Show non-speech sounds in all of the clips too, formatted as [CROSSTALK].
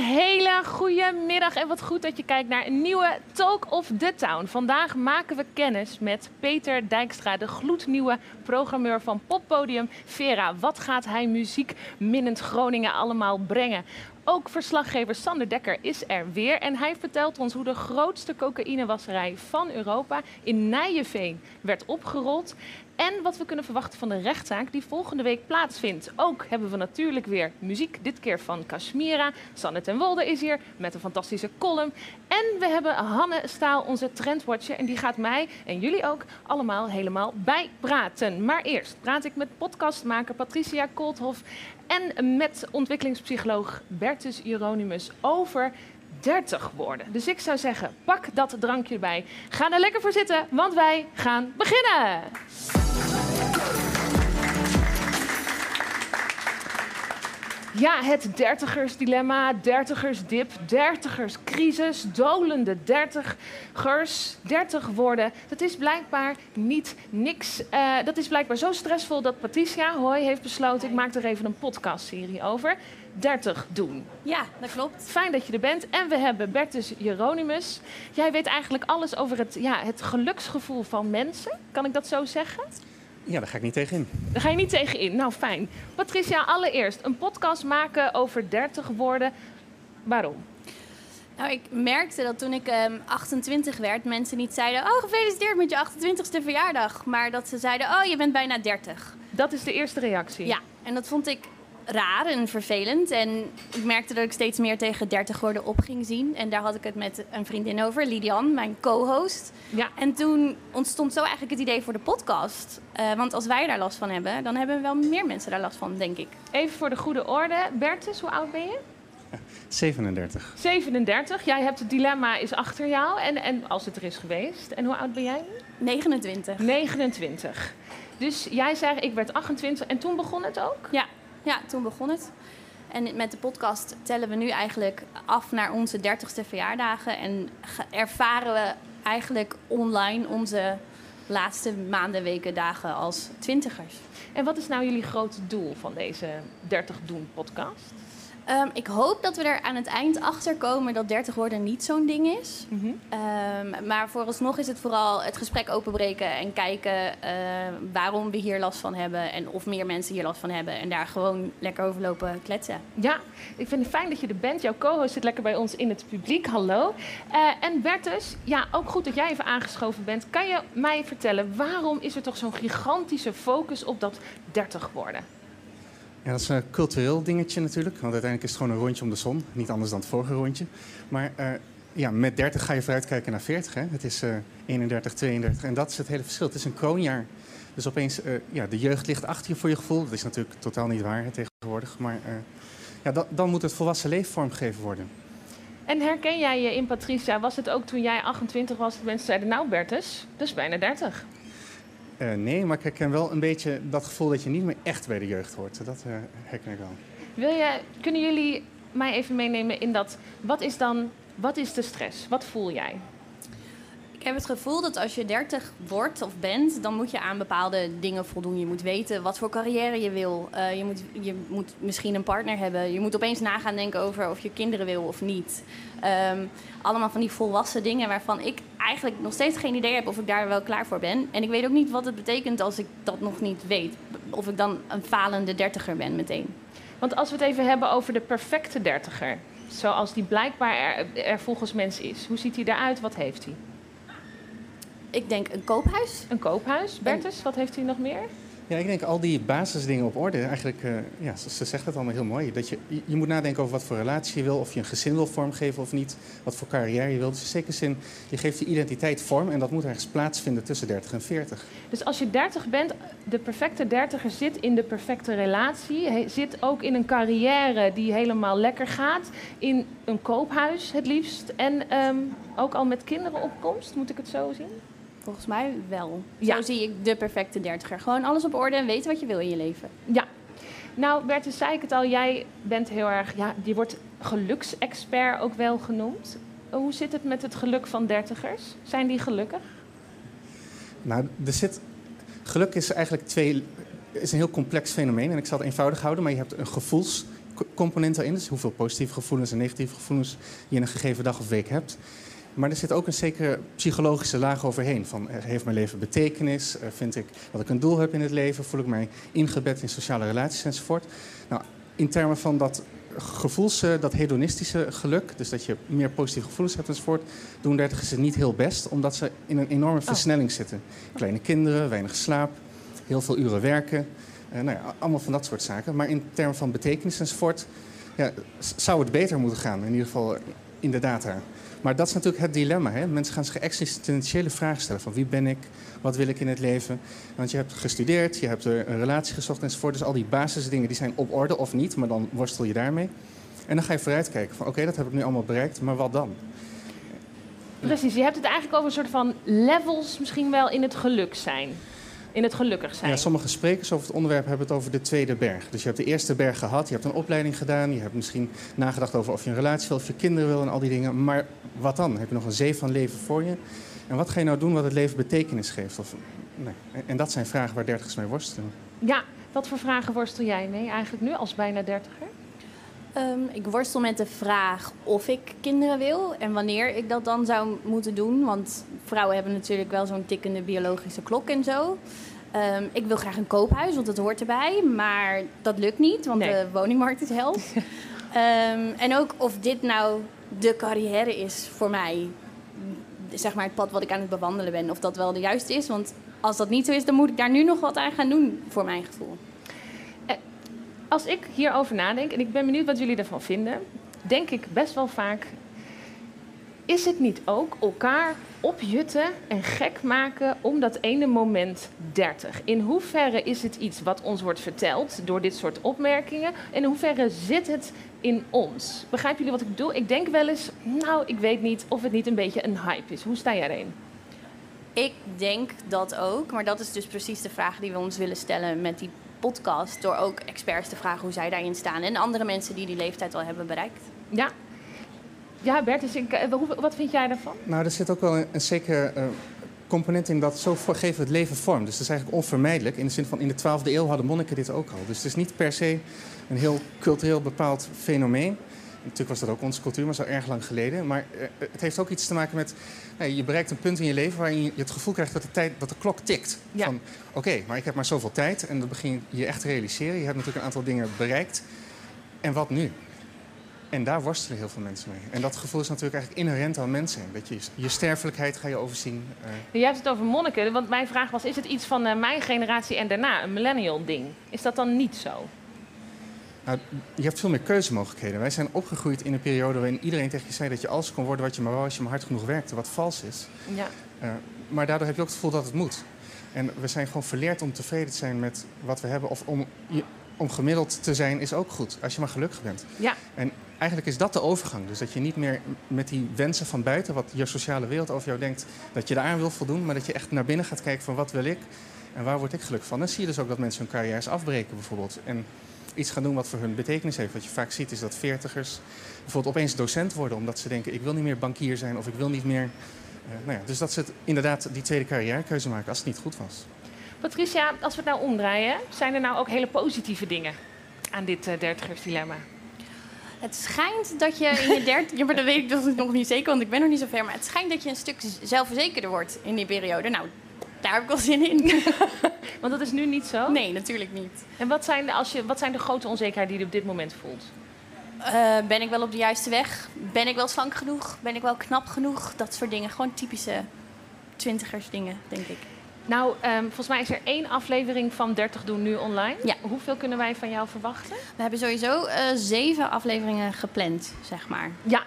Een hele goede middag en wat goed dat je kijkt naar een nieuwe Talk of the Town. Vandaag maken we kennis met Peter Dijkstra, de gloednieuwe programmeur van poppodium Vera. Wat gaat hij muziek minnend Groningen allemaal brengen? Ook verslaggever Sander Dekker is er weer en hij vertelt ons hoe de grootste cocaïnewasserij van Europa in Nijenveen werd opgerold. En wat we kunnen verwachten van de rechtszaak die volgende week plaatsvindt. Ook hebben we natuurlijk weer muziek, dit keer van Kashmira. Sanne ten Wolde is hier met een fantastische column. En we hebben Hanne Staal, onze trendwatcher. En die gaat mij en jullie ook allemaal helemaal bijpraten. Maar eerst praat ik met podcastmaker Patricia Koolthof en met ontwikkelingspsycholoog Bertus Hieronymus over 30 worden. Dus ik zou zeggen, pak dat drankje erbij. Ga er lekker voor zitten, want wij gaan beginnen. Ja, het dertigersdilemma, dertigersdip, dertigerscrisis, dolende dertigers, dertig worden. Dat is blijkbaar niet niks. Uh, dat is blijkbaar zo stressvol dat Patricia Hoi heeft besloten... ik maak er even een podcastserie over. 30 doen. Ja, dat klopt. Fijn dat je er bent. En we hebben Bertus Hieronymus. Jij weet eigenlijk alles over het, ja, het geluksgevoel van mensen. Kan ik dat zo zeggen? Ja, daar ga ik niet tegenin. Daar ga je niet tegenin. Nou, fijn. Patricia, allereerst een podcast maken over 30 woorden. Waarom? Nou, ik merkte dat toen ik um, 28 werd, mensen niet zeiden: Oh, gefeliciteerd met je 28ste verjaardag. Maar dat ze zeiden: Oh, je bent bijna 30. Dat is de eerste reactie. Ja, en dat vond ik raar en vervelend. En ik merkte dat ik steeds meer tegen 30 worden op ging zien. En daar had ik het met een vriendin over, Lidian, mijn co-host. Ja. En toen ontstond zo eigenlijk het idee voor de podcast. Uh, want als wij daar last van hebben, dan hebben wel meer mensen daar last van, denk ik. Even voor de goede orde. Bertus, hoe oud ben je? [LAUGHS] 37. 37. Jij hebt het dilemma is achter jou. En, en als het er is geweest. En hoe oud ben jij? 29. 29. Dus jij zei, ik werd 28 en toen begon het ook? Ja, ja, toen begon het. En met de podcast tellen we nu eigenlijk af naar onze 30ste verjaardagen. En ervaren we eigenlijk online onze laatste maanden, weken, dagen als twintigers. En wat is nou jullie grote doel van deze 30 Doen podcast? Um, ik hoop dat we er aan het eind achter komen dat 30 worden niet zo'n ding is. Mm -hmm. um, maar vooralsnog is het vooral het gesprek openbreken en kijken uh, waarom we hier last van hebben en of meer mensen hier last van hebben. En daar gewoon lekker over lopen kletsen. Ja, ik vind het fijn dat je er bent. Jouw co-host zit lekker bij ons in het publiek. Hallo. Uh, en Bertus, ja, ook goed dat jij even aangeschoven bent. Kan je mij vertellen waarom is er toch zo'n gigantische focus op dat 30 worden? Ja, dat is een cultureel dingetje natuurlijk. Want uiteindelijk is het gewoon een rondje om de zon. Niet anders dan het vorige rondje. Maar uh, ja, met 30 ga je vooruitkijken naar 40. Hè? Het is uh, 31, 32. En dat is het hele verschil. Het is een kroonjaar. Dus opeens, uh, ja, de jeugd ligt achter je voor je gevoel. Dat is natuurlijk totaal niet waar tegenwoordig. Maar uh, ja, dan moet het volwassen leven vormgegeven worden. En herken jij je in Patricia? Was het ook toen jij 28 was dat mensen zeiden... nou Bertus, is bijna 30. Uh, nee, maar ik herken wel een beetje dat gevoel dat je niet meer echt bij de jeugd hoort. Dat uh, herken ik wel. Wil je, kunnen jullie mij even meenemen in dat... Wat is dan, wat is de stress? Wat voel jij? Ik heb het gevoel dat als je 30 wordt of bent, dan moet je aan bepaalde dingen voldoen. Je moet weten wat voor carrière je wil. Uh, je, moet, je moet misschien een partner hebben. Je moet opeens nagaan denken over of je kinderen wil of niet. Um, allemaal van die volwassen dingen waarvan ik eigenlijk nog steeds geen idee heb of ik daar wel klaar voor ben. En ik weet ook niet wat het betekent als ik dat nog niet weet. Of ik dan een falende dertiger ben meteen. Want als we het even hebben over de perfecte dertiger, zoals die blijkbaar er, er volgens mensen is, hoe ziet hij eruit? Wat heeft hij? Ik denk een koophuis. Een koophuis. Bertus, wat heeft hij nog meer? Ja, ik denk al die basisdingen op orde. Eigenlijk, uh, ja, ze, ze, zegt het allemaal heel mooi. Dat je, je moet nadenken over wat voor relatie je wil, of je een gezin wil vormgeven of niet, wat voor carrière je wil. Dus in zin, je geeft je identiteit vorm en dat moet ergens plaatsvinden tussen 30 en 40. Dus als je 30 bent, de perfecte dertiger zit in de perfecte relatie, zit ook in een carrière die helemaal lekker gaat, in een koophuis het liefst en um, ook al met kinderen op komst, moet ik het zo zien? Volgens mij wel. Ja. Zo zie ik de perfecte dertiger. Gewoon alles op orde en weten wat je wil in je leven. Ja. Nou, Bertus, zei ik het al, jij bent heel erg, ja, je wordt geluksexpert ook wel genoemd. Hoe zit het met het geluk van dertigers? Zijn die gelukkig? Nou, er zit, geluk is eigenlijk twee, is een heel complex fenomeen. En ik zal het eenvoudig houden, maar je hebt een gevoelscomponent erin. Dus hoeveel positieve gevoelens en negatieve gevoelens je in een gegeven dag of week hebt. Maar er zit ook een zekere psychologische laag overheen. Van, heeft mijn leven betekenis? Eh, vind ik dat ik een doel heb in het leven? Voel ik mij ingebed in sociale relaties enzovoort? Nou, in termen van dat gevoels, eh, dat hedonistische geluk, dus dat je meer positieve gevoelens hebt enzovoort, doen dertigers het niet heel best, omdat ze in een enorme oh. versnelling zitten. Kleine kinderen, weinig slaap, heel veel uren werken, uh, nou ja, allemaal van dat soort zaken. Maar in termen van betekenis enzovoort, ja, zou het beter moeten gaan, in ieder geval in de data. Maar dat is natuurlijk het dilemma. Hè? Mensen gaan zich existentiële vragen stellen. Van wie ben ik? Wat wil ik in het leven? Want je hebt gestudeerd, je hebt een relatie gezocht enzovoort. Dus al die basisdingen die zijn op orde of niet. Maar dan worstel je daarmee. En dan ga je vooruitkijken van oké, dat heb ik nu allemaal bereikt. Maar wat dan? Precies, je hebt het eigenlijk over een soort van levels misschien wel in het geluk zijn in het gelukkig zijn. Ja, sommige sprekers over het onderwerp hebben het over de tweede berg. Dus je hebt de eerste berg gehad, je hebt een opleiding gedaan, je hebt misschien nagedacht over of je een relatie wil, of je kinderen wil en al die dingen. Maar wat dan? Heb je nog een zee van leven voor je? En wat ga je nou doen wat het leven betekenis geeft? Of, nee. En dat zijn vragen waar dertigers mee worstelen. Ja, wat voor vragen worstel jij mee eigenlijk nu als bijna dertiger? Um, ik worstel met de vraag of ik kinderen wil en wanneer ik dat dan zou moeten doen. Want vrouwen hebben natuurlijk wel zo'n tikkende biologische klok en zo. Um, ik wil graag een koophuis, want dat hoort erbij. Maar dat lukt niet, want de woningmarkt is hel. um, [LAUGHS] en ook of dit nou de carrière is voor mij. Zeg maar het pad wat ik aan het bewandelen ben. Of dat wel de juiste is. Want als dat niet zo is, dan moet ik daar nu nog wat aan gaan doen, voor mijn gevoel als ik hierover nadenk, en ik ben benieuwd wat jullie ervan vinden, denk ik best wel vaak: is het niet ook elkaar opjutten en gek maken om dat ene moment 30? In hoeverre is het iets wat ons wordt verteld door dit soort opmerkingen? En in hoeverre zit het in ons? Begrijpen jullie wat ik bedoel? Ik denk wel eens, nou, ik weet niet of het niet een beetje een hype is. Hoe sta jij erin? Ik denk dat ook, maar dat is dus precies de vraag die we ons willen stellen met die podcast. Door ook experts te vragen hoe zij daarin staan. En andere mensen die die leeftijd al hebben bereikt. Ja. Ja, Bert, dus ik, eh, wat vind jij daarvan? Nou, er zit ook wel een, een zeker uh, component in dat zo geven het leven vorm. Dus dat is eigenlijk onvermijdelijk. In de zin van in de 12e eeuw hadden monniken dit ook al. Dus het is niet per se een heel cultureel bepaald fenomeen. Natuurlijk was dat ook onze cultuur, maar zo erg lang geleden. Maar uh, het heeft ook iets te maken met je bereikt een punt in je leven waarin je het gevoel krijgt dat de, tijd, dat de klok tikt. Van oké, maar ik heb maar zoveel tijd en dat begin je echt te realiseren. Je hebt natuurlijk een aantal dingen bereikt. En wat nu? En daar worstelen heel veel mensen mee. En dat gevoel is natuurlijk eigenlijk inherent aan mensen. Dat je, je sterfelijkheid ga je overzien. Uh... Je hebt het over monniken. Want mijn vraag was, is het iets van uh, mijn generatie en daarna? Een millennial ding? Is dat dan niet zo? Nou, je hebt veel meer keuzemogelijkheden. Wij zijn opgegroeid in een periode waarin iedereen tegen je zei dat je alles kon worden wat je maar wou als je maar hard genoeg werkte, wat vals is. Ja. Uh, maar daardoor heb je ook het gevoel dat het moet. En we zijn gewoon verleerd om tevreden te zijn met wat we hebben. Of om, om gemiddeld te zijn is ook goed, als je maar gelukkig bent. Ja. En eigenlijk is dat de overgang. Dus dat je niet meer met die wensen van buiten, wat je sociale wereld over jou denkt, dat je daaraan wil voldoen. Maar dat je echt naar binnen gaat kijken van wat wil ik en waar word ik gelukkig van. Dan zie je dus ook dat mensen hun carrières afbreken bijvoorbeeld. En iets gaan doen wat voor hun betekenis heeft. Wat je vaak ziet is dat veertigers bijvoorbeeld opeens docent worden omdat ze denken ik wil niet meer bankier zijn of ik wil niet meer. Uh, nou ja, dus dat ze het, inderdaad die tweede carrièrekeuze maken als het niet goed was. Patricia, als we het nou omdraaien, zijn er nou ook hele positieve dingen aan dit uh, dertigersdilemma? Het schijnt dat je in je [LAUGHS] derde... ja, maar dat weet ik dus nog niet zeker, want ik ben nog niet zo ver. Maar het schijnt dat je een stuk zelfverzekerder wordt in die periode. Nou, daar heb ik wel zin in. [LAUGHS] Want dat is nu niet zo? Nee, natuurlijk niet. En wat zijn de, als je, wat zijn de grote onzekerheden die je op dit moment voelt? Uh, ben ik wel op de juiste weg? Ben ik wel slank genoeg? Ben ik wel knap genoeg? Dat soort dingen. Gewoon typische twintigers dingen, denk ik. Nou, ehm, volgens mij is er één aflevering van 30 Doen nu online. Ja. Hoeveel kunnen wij van jou verwachten? We hebben sowieso eh, zeven afleveringen gepland, zeg maar. Ja.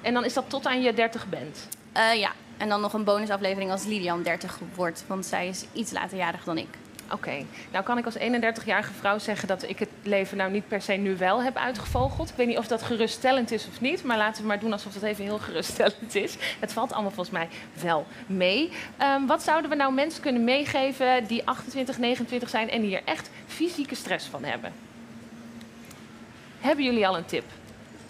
En dan is dat tot aan je 30 bent. Eh, ja, en dan nog een bonusaflevering als Lilian 30 wordt. Want zij is iets later jarig dan ik. Oké, nou kan ik als 31-jarige vrouw zeggen dat ik het leven nou niet per se nu wel heb uitgevogeld. Ik weet niet of dat geruststellend is of niet, maar laten we maar doen alsof het even heel [LAUGHS] geruststellend is. Het valt allemaal volgens mij wel mee. Ehm, wat zouden we nou mensen kunnen meegeven die 28, 29 zijn en hier echt fysieke stress van hebben? Hebben jullie al een tip?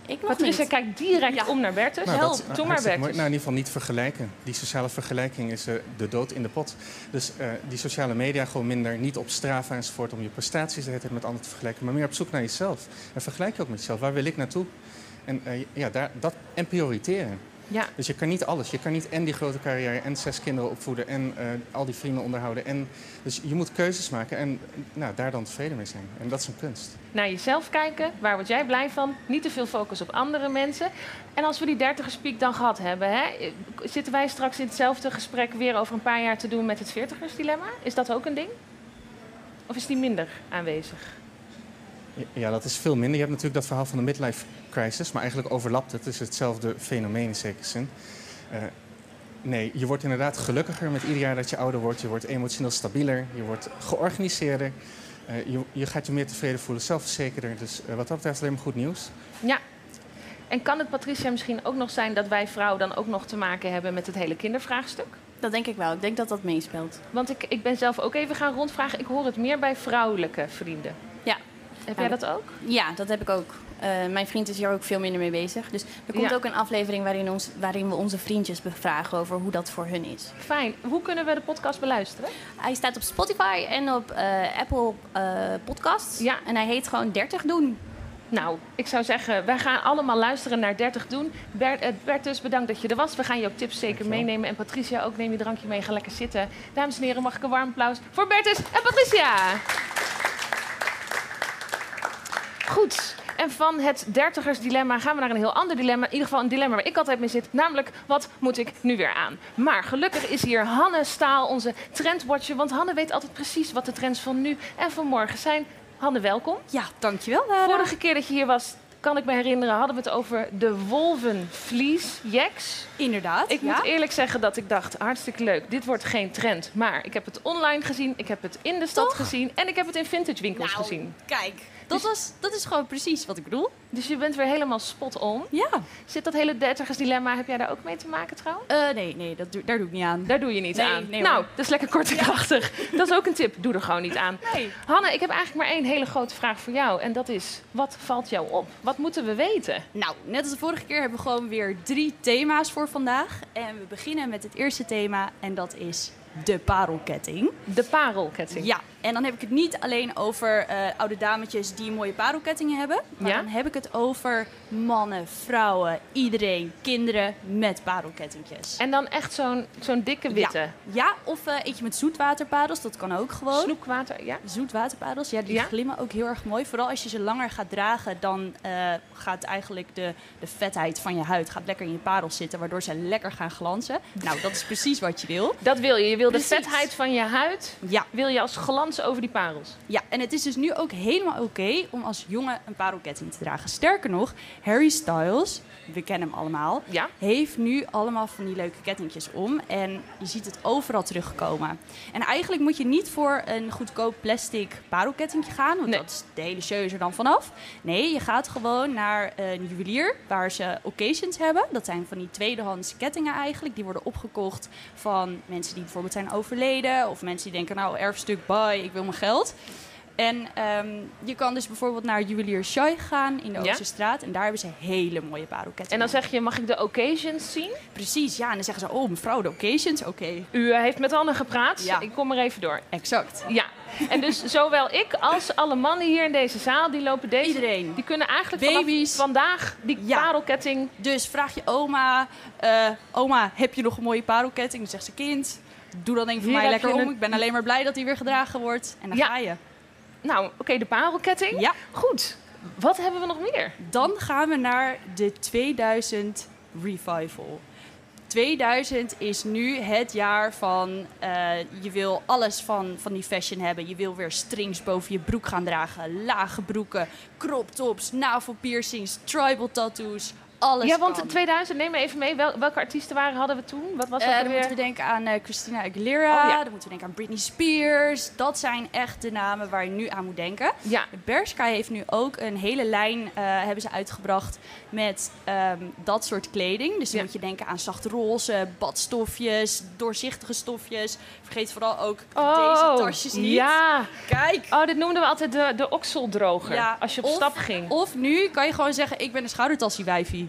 Ik nog Patricia niet. kijkt direct Ja. om naar Bertus. Nou, Help, doe maar hartstikke mooi. Bertus. Nou, in ieder geval niet vergelijken. Die sociale vergelijking is eh, de dood in de pot. Dus eh, die sociale media gewoon minder, niet op Strava enzovoort om je prestaties de hele tijd met anderen te vergelijken, maar meer op zoek naar jezelf. En vergelijk je ook met jezelf. Waar wil ik naartoe? En, eh, ja, daar, dat, en prioriteren. Ja, Dus je kan niet alles. Je kan niet en die grote carrière en zes kinderen opvoeden en eh, al die vrienden onderhouden. En, dus je moet keuzes maken en nou, daar dan tevreden mee zijn. En dat is een kunst. naar jezelf kijken. Waar word jij blij van? Niet te veel focus op andere mensen. En als we die dertigers piek dan gehad hebben, hè, zitten wij straks in hetzelfde gesprek weer over een paar jaar te doen met het veertigers dilemma? Is dat ook een ding? Of is die minder aanwezig? Ja, dat is veel minder. Je hebt natuurlijk dat verhaal van de midlife crisis, maar eigenlijk overlapt het. Het is hetzelfde fenomeen in zekere zin. Eh, nee, je wordt inderdaad gelukkiger met ieder jaar dat je ouder wordt. Je wordt emotioneel stabieler, je wordt georganiseerder. Eh, je, je gaat je meer tevreden voelen, zelfverzekerder. Dus eh, wat dat betreft alleen maar goed nieuws. Ja. En kan het, Patricia, misschien ook nog zijn dat wij vrouwen dan ook nog te maken hebben met het hele kindervraagstuk? Dat denk ik wel. Ik denk dat dat meespeelt. Want ik, ik ben zelf ook even gaan rondvragen. Ik hoor het meer bij vrouwelijke vrienden. Ja. Heb jij dat ook? Ja, dat heb ik ook. Eh, mijn vriend is hier ook veel minder mee bezig. Dus er komt Ja. ook een aflevering waarin, ons, waarin we onze vriendjes bevragen over hoe dat voor hun is. Fijn. Hoe kunnen we de podcast beluisteren? Hij staat op Spotify en op eh, Apple eh, Podcasts. Ja. En hij heet gewoon 30 doen. Nou, ik zou zeggen, wij gaan allemaal luisteren naar 30 doen. Bert, Bertus, bedankt dat je er was. We gaan je ook tips zeker Dankjewel. meenemen. En Patricia, ook neem je drankje mee. Ga lekker zitten. Dames en heren, mag ik een warm applaus voor Bertus en Patricia. Goed. En van het dertigersdilemma gaan we naar een heel ander dilemma. In ieder geval een dilemma waar ik altijd mee zit. Namelijk, wat moet ik nu weer aan? Maar gelukkig is hier Hanne Staal, onze trendwatcher. Want Hanne weet altijd precies wat de trends van nu en van morgen zijn. Hanne, welkom. Ja, dankjewel Lara. Vorige keer dat je hier was, kan ik me herinneren, hadden we het over de wolvenvliesjacks. Inderdaad. Ik ja. moet eerlijk zeggen dat ik dacht, hartstikke leuk, dit wordt geen trend. Maar ik heb het online gezien, ik heb het in de stad Toch? gezien en ik heb het in vintage winkels Nou, gezien. Kijk, dat, was, dat is gewoon precies wat ik bedoel. Dus je bent weer helemaal spot on. Ja. Zit dat hele dertigersdilemma, heb jij daar ook mee te maken trouwens? Eh, nee, nee, dat doe, daar doe ik niet aan. Daar doe je niet Nee, aan. nee, nou, dat is lekker kort en krachtig. Dat is ook een tip, doe er gewoon niet aan. Nee. Hanne, ik heb eigenlijk maar één hele grote vraag voor jou. En dat is, wat valt jou op? Wat moeten we weten? Nou, net als de vorige keer hebben we gewoon weer drie thema's voor vandaag. En we beginnen met het eerste thema en dat is de parelketting. De parelketting. Ja, en dan heb ik het niet alleen over eh, oude dametjes die mooie parelkettingen hebben. Maar Ja? dan heb ik het over mannen, vrouwen, iedereen, kinderen met parelkettingjes. En dan echt zo'n zo'n dikke witte. Ja, of eh, eentje met zoetwaterparels, dat kan ook gewoon. Snoekwater, ja. Zoetwaterparels, ja, die Ja? glimmen ook heel erg mooi. Vooral als je ze langer gaat dragen, dan eh, gaat eigenlijk de, de vetheid van je huid gaat lekker in je parels zitten, waardoor ze lekker gaan glanzen. Nou, dat is precies wat je wil. Dat wil je. Je wil de vetheid van je huid, Ja, wil je als glans over die parels. ja, en het is dus nu ook helemaal oké om als jongen een parelketting te dragen. Sterker nog, Harry Styles, we kennen hem allemaal, Ja. heeft nu allemaal van die leuke kettingjes om. En je ziet het overal terugkomen. En eigenlijk moet je niet voor een goedkoop plastic parelkettingje gaan. Want Nee. dat is de hele show is er dan vanaf. Nee, je gaat gewoon naar een juwelier waar ze occasions hebben. Dat zijn van die tweedehands kettingen eigenlijk. Die worden opgekocht van mensen die bijvoorbeeld zijn overleden. Of mensen die denken, nou erfstuk, bye, ik wil mijn geld. En ehm, je kan dus bijvoorbeeld naar juwelier Shai gaan in de Ja. Oosterstraat. En daar hebben ze hele mooie parelkettingen. En dan zeg je, mag ik de occasions zien? Precies, ja. En dan zeggen ze, oh mevrouw, de occasions, oké. U eh, heeft met Anne gepraat. Ja. Ik kom er even door. Exact. Ja. En dus zowel ik als alle mannen hier in deze zaal, die lopen deze... Iedereen. Die kunnen eigenlijk Baby's. vanaf vandaag die Ja. parelketting... Dus vraag je oma, eh, oma, heb je nog een mooie parelketting? Dan zegt ze, kind, doe dan een van Hier mij lekker om. een- Ik ben alleen maar blij dat hij weer gedragen wordt. En dan Ja. ga je. Nou, oké, de parelketting. Ja. Goed. Wat hebben we nog meer? Dan gaan we naar de 2000 Revival. 2000 is nu het jaar van eh, je wil alles van, van die fashion hebben. Je wil weer strings boven je broek gaan dragen, lage broeken, crop tops, navelpiercings, tribal tattoos. Alles Ja, want kan. 2000, neem me even mee. Wel, welke artiesten waren hadden we toen? Wat was Eh, dat dan moeten we denken aan eh, Christina Aguilera, Oh, ja. dan moeten we denken aan Britney Spears. Dat zijn echt de namen waar je nu aan moet denken. Ja, Bershka heeft nu ook een hele lijn eh, hebben ze uitgebracht met ehm, dat soort kleding. Dus dan Ja. moet je denken aan zachte roze, badstofjes, doorzichtige stofjes. Vergeet vooral ook oh, deze tasjes niet. Ja. Kijk! Oh, dit noemden we altijd de, de okseldroger. Ja, Als je op of- stap ging. Of nu kan je gewoon zeggen, ik ben een schoudertassie wijfie.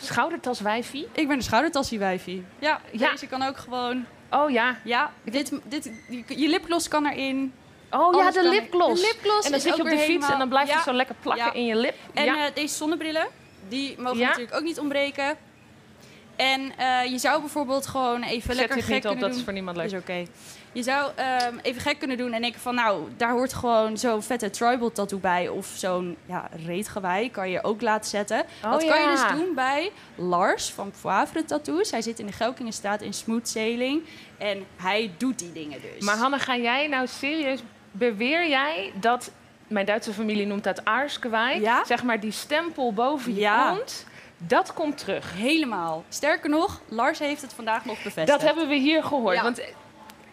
Schoudertas wijfie. Ik ben een schoudertassie wijfie. Ja, Ja. deze kan ook gewoon... Oh ja. Ja, dit, dit, je, lipgloss kan erin. Oh ja, de lipgloss. De lipgloss En dan zit je op de fiets en dan blijft Ja. het zo lekker plakken Ja. in je lip. En eh, deze zonnebrillen, die mogen natuurlijk ook niet ontbreken. En eh, je zou bijvoorbeeld gewoon even Zet lekker gek niet op, dat doen. is voor niemand leuk. Is oké. Je zou ehm, even gek kunnen doen en denken van... nou, daar hoort gewoon zo'n vette tribal tattoo bij... of zo'n ja, reetgewei kan je ook laten zetten. Oh, dat kan je dus doen bij Lars van Poivre Tattoos. Hij zit in de Gelkingenstraat in Smooth Sailing. En hij doet die dingen dus. Maar Hanne, ga jij nou serieus... Beweer jij dat... Mijn Duitse familie noemt dat Aarskewei. Ja. Zeg maar die stempel boven je Ja. kont. Dat komt terug. Helemaal. Sterker nog, Lars heeft het vandaag nog bevestigd. Dat hebben we hier gehoord. Ja. Want,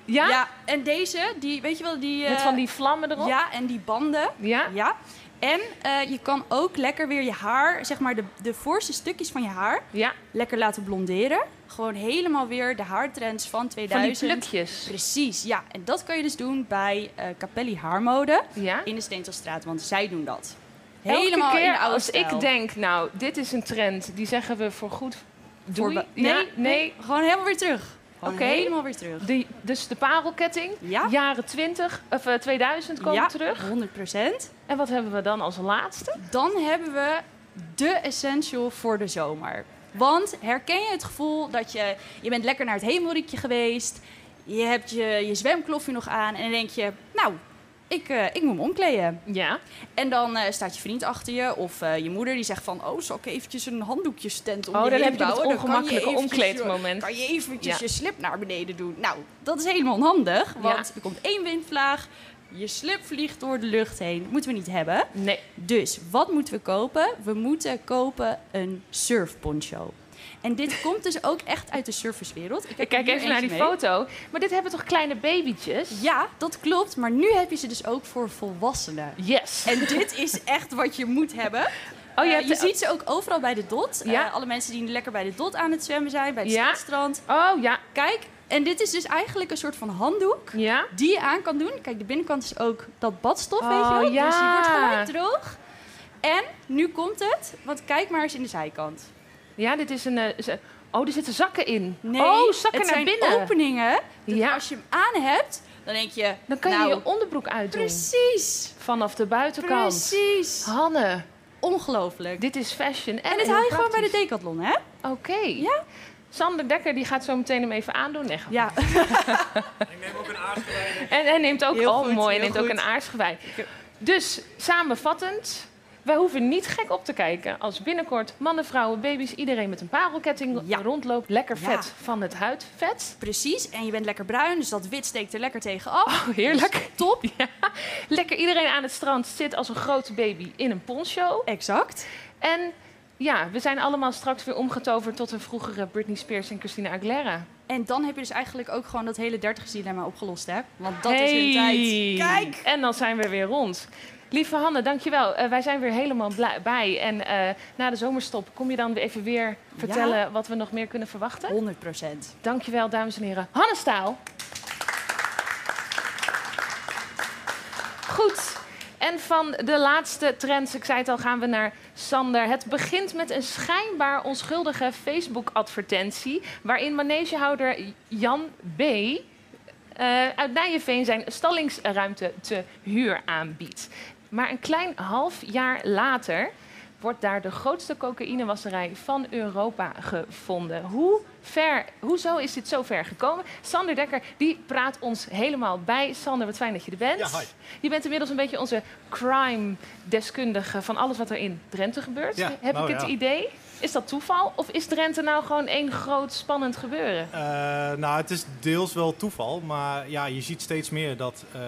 ja? Ja, en deze, die, weet je wel, die... Met eh, van die vlammen erop? Ja, en die banden. Ja? Ja. En eh, je kan ook lekker weer je haar, zeg maar de, de voorste stukjes van je haar, Ja, lekker laten blonderen. Gewoon helemaal weer de haartrends van van die 2000. plukjes. Precies, ja. En dat kan je dus doen bij eh Capelli Haarmode Ja? in de Steentelstraat, want zij doen dat. Elke Helemaal keer in de oude als stijl. ik denk, nou, dit is een trend, die zeggen we voor goed. Doei. Voor- nee, nee. Gewoon helemaal weer terug. Oké. helemaal weer terug. Die, dus de parelketting, Ja. jaren 20, of eh, 2000 komen ja, terug. 100%. En wat hebben we dan als laatste? Dan hebben we de essential voor de zomer. Want herken je het gevoel dat je... Je bent lekker naar het hemelriekje geweest. Je hebt je, je zwemkloffje nog aan. En dan denk je, nou, ik, eh, ik moet me omkleden. Ja. En dan eh, staat je vriend achter je. Of eh, je moeder die zegt van... Oh, zal ik eventjes een handdoekjestent om Oh, je dan heen heb je het? Dan ongemakkelijke omkleedmoment. Kan je eventjes Ja. je slip naar beneden doen? Nou, dat is helemaal onhandig. Want er komt één windvlaag. Je slip vliegt door de lucht heen. Dat moeten we niet hebben. Nee. Dus wat moeten we kopen? We moeten kopen een surfponcho. En dit komt dus ook echt uit de surferswereld. heb Ik kijk even naar die mee. foto. Maar dit hebben toch kleine babytjes? Ja, dat klopt. Maar nu heb je ze dus ook voor volwassenen. Yes. En dit is echt wat je moet hebben. Oh, je Eh, je ziet ze ook overal bij de dot. Ja. Eh, alle mensen die lekker bij de dot aan het zwemmen zijn, bij het Ja. strand. Oh, ja. Kijk, en dit is dus eigenlijk een soort van handdoek Ja. die je aan kan doen. Kijk, de binnenkant is ook dat badstof, weet Oh, je wel. ja. Dus die wordt gewoon droog. En nu komt het, want kijk maar eens in de zijkant. Ja, dit is een... eh, een- Oh, er zitten zakken in. Nee, oh, zakken het naar zijn binnen. openingen. Ja. Als je hem aan hebt, dan denk je... Dan kan je nou, je onderbroek uitdoen. Precies, Vanaf de buitenkant. precies. Hanne, Ongelooflijk. dit is fashion. En, En dit haal je gewoon bij de. Decathlon, hè? Oké. Ja. Sander Dekker die gaat zo meteen hem even aandoen. Nee, Ja. [LAUGHS] Ik neem ook een aardgewei. En hij neemt ook, Heel oh goed, mooi, hij neemt ook een aarsgewei. Dus samenvattend, wij hoeven niet gek op te kijken als binnenkort mannen, vrouwen, baby's, iedereen met een parelketting Ja. rondloopt. Lekker Ja. vet van het huidvet. Precies, en je bent lekker bruin, dus dat wit steekt er lekker tegenaf. Oh, heerlijk. Top. [LAUGHS] Lekker iedereen aan het strand zit als een grote baby in een poncho. Exact. En ja, we zijn allemaal straks weer omgetoverd tot een vroegere Britney Spears en Christina Aguilera. En dan heb je dus eigenlijk ook gewoon dat hele dertigersdilemma opgelost, hè? Want dat is hun tijd. Kijk! En dan zijn we weer rond. Lieve Hanne, dankjewel. Eh wij zijn weer helemaal bij. En eh, na de zomerstop kom je dan even weer vertellen wat we nog meer kunnen verwachten. 100 procent. Dankjewel, dames en heren. Hanne Staal. Goed. En van de laatste trends, ik zei het al, gaan we naar Sander. Het begint met een schijnbaar onschuldige Facebook-advertentie... waarin manegehouder Jan B. eh, uit Nijenveen zijn stallingsruimte te huur aanbiedt. Maar een klein half jaar later wordt daar de grootste cocaïnewasserij van Europa gevonden. Hoe ver, hoezo is dit zo ver gekomen? Sander Dekker, die praat ons helemaal bij. Sander, wat fijn dat je er bent. Ja, hi. Je bent inmiddels een beetje onze crime-deskundige van alles wat er in Drenthe gebeurt. Ja, Heb nou ik het ja. idee? Is dat toeval? Of is Drenthe nou gewoon één groot spannend gebeuren? Eh, nou, het is deels wel toeval, maar ja, je ziet steeds meer dat eh,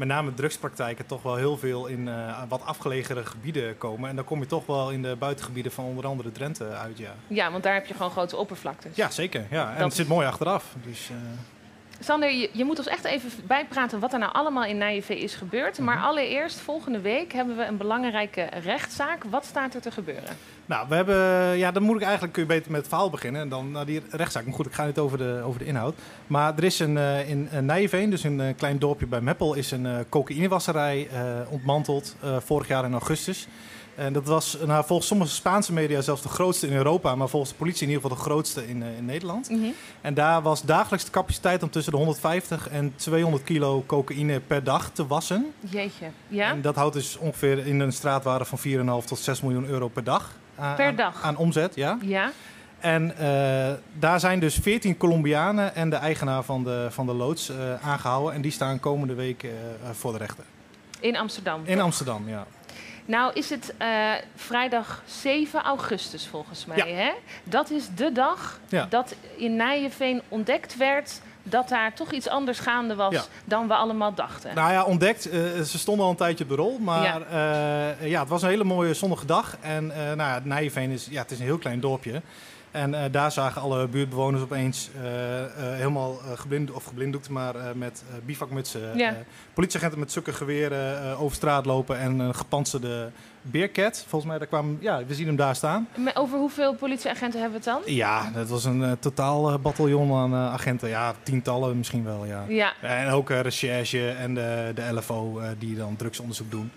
met name drugspraktijken toch wel heel veel in eh, wat afgelegere gebieden komen. En dan kom je toch wel in de buitengebieden van onder andere Drenthe uit, ja. Ja, want daar heb je gewoon grote oppervlaktes. Ja, zeker. Ja. En Dat het zit mooi achteraf. Dus, eh, Sander, je, je moet ons echt even bijpraten wat er nou allemaal in Nijvee is gebeurd. Maar Mhm. allereerst, volgende week hebben we een belangrijke rechtszaak. Wat staat er te gebeuren? Nou, we hebben, ja, dan moet ik eigenlijk, kun je beter met het verhaal beginnen en dan naar die rechtszaak. Maar goed, ik ga niet over de, over de inhoud. Maar er is een, eh, in eh, Nijveen, dus een eh, klein dorpje bij Meppel, is een cocaïnewasserij ontmanteld vorig jaar in augustus. En dat was nou, volgens sommige Spaanse media zelfs de grootste in Europa, maar volgens de politie in ieder geval de grootste in, eh, in Nederland. En daar was dagelijks de capaciteit om tussen de 150 en 200 kilo cocaïne per dag te wassen. Jeetje. Ja? En dat houdt dus ongeveer in een straatwaarde van 4,5 tot 6 miljoen euro per dag. aan- Per dag? Aan omzet, ja. Ja? En eh, daar zijn dus 14 Colombianen en de eigenaar van de, van de loods eh, aangehouden. En die staan komende week eh, eh, voor de rechter. In Amsterdam. In Amsterdam, ja. Nou is het eh, vrijdag 7 augustus volgens mij. Ja. Hè? Dat is de dag Ja. dat in Nijenveen ontdekt werd dat daar toch iets anders gaande was Ja. dan we allemaal dachten. Nou ja, ontdekt. eh, ze stonden al een tijdje op de rol. Maar Ja. ja, ja het was een hele mooie zonnige dag. En eh nou ja, Nijveen is, ja, het is een heel klein dorpje. En eh, daar zagen alle buurtbewoners opeens eh, eh, helemaal geblind, of geblinddoekt, maar met bivakmutsen. Ja. politieagenten met zulke geweren over straat lopen en een gepantserde beercat. Volgens mij, daar kwam, ja, we zien hem daar staan. Maar Over hoeveel politieagenten hebben we het dan? Ja, dat was een totaal bataljon aan agenten. Ja, tientallen misschien wel, ja. Ja, En ook recherche en de, de LFO die dan drugsonderzoek doen.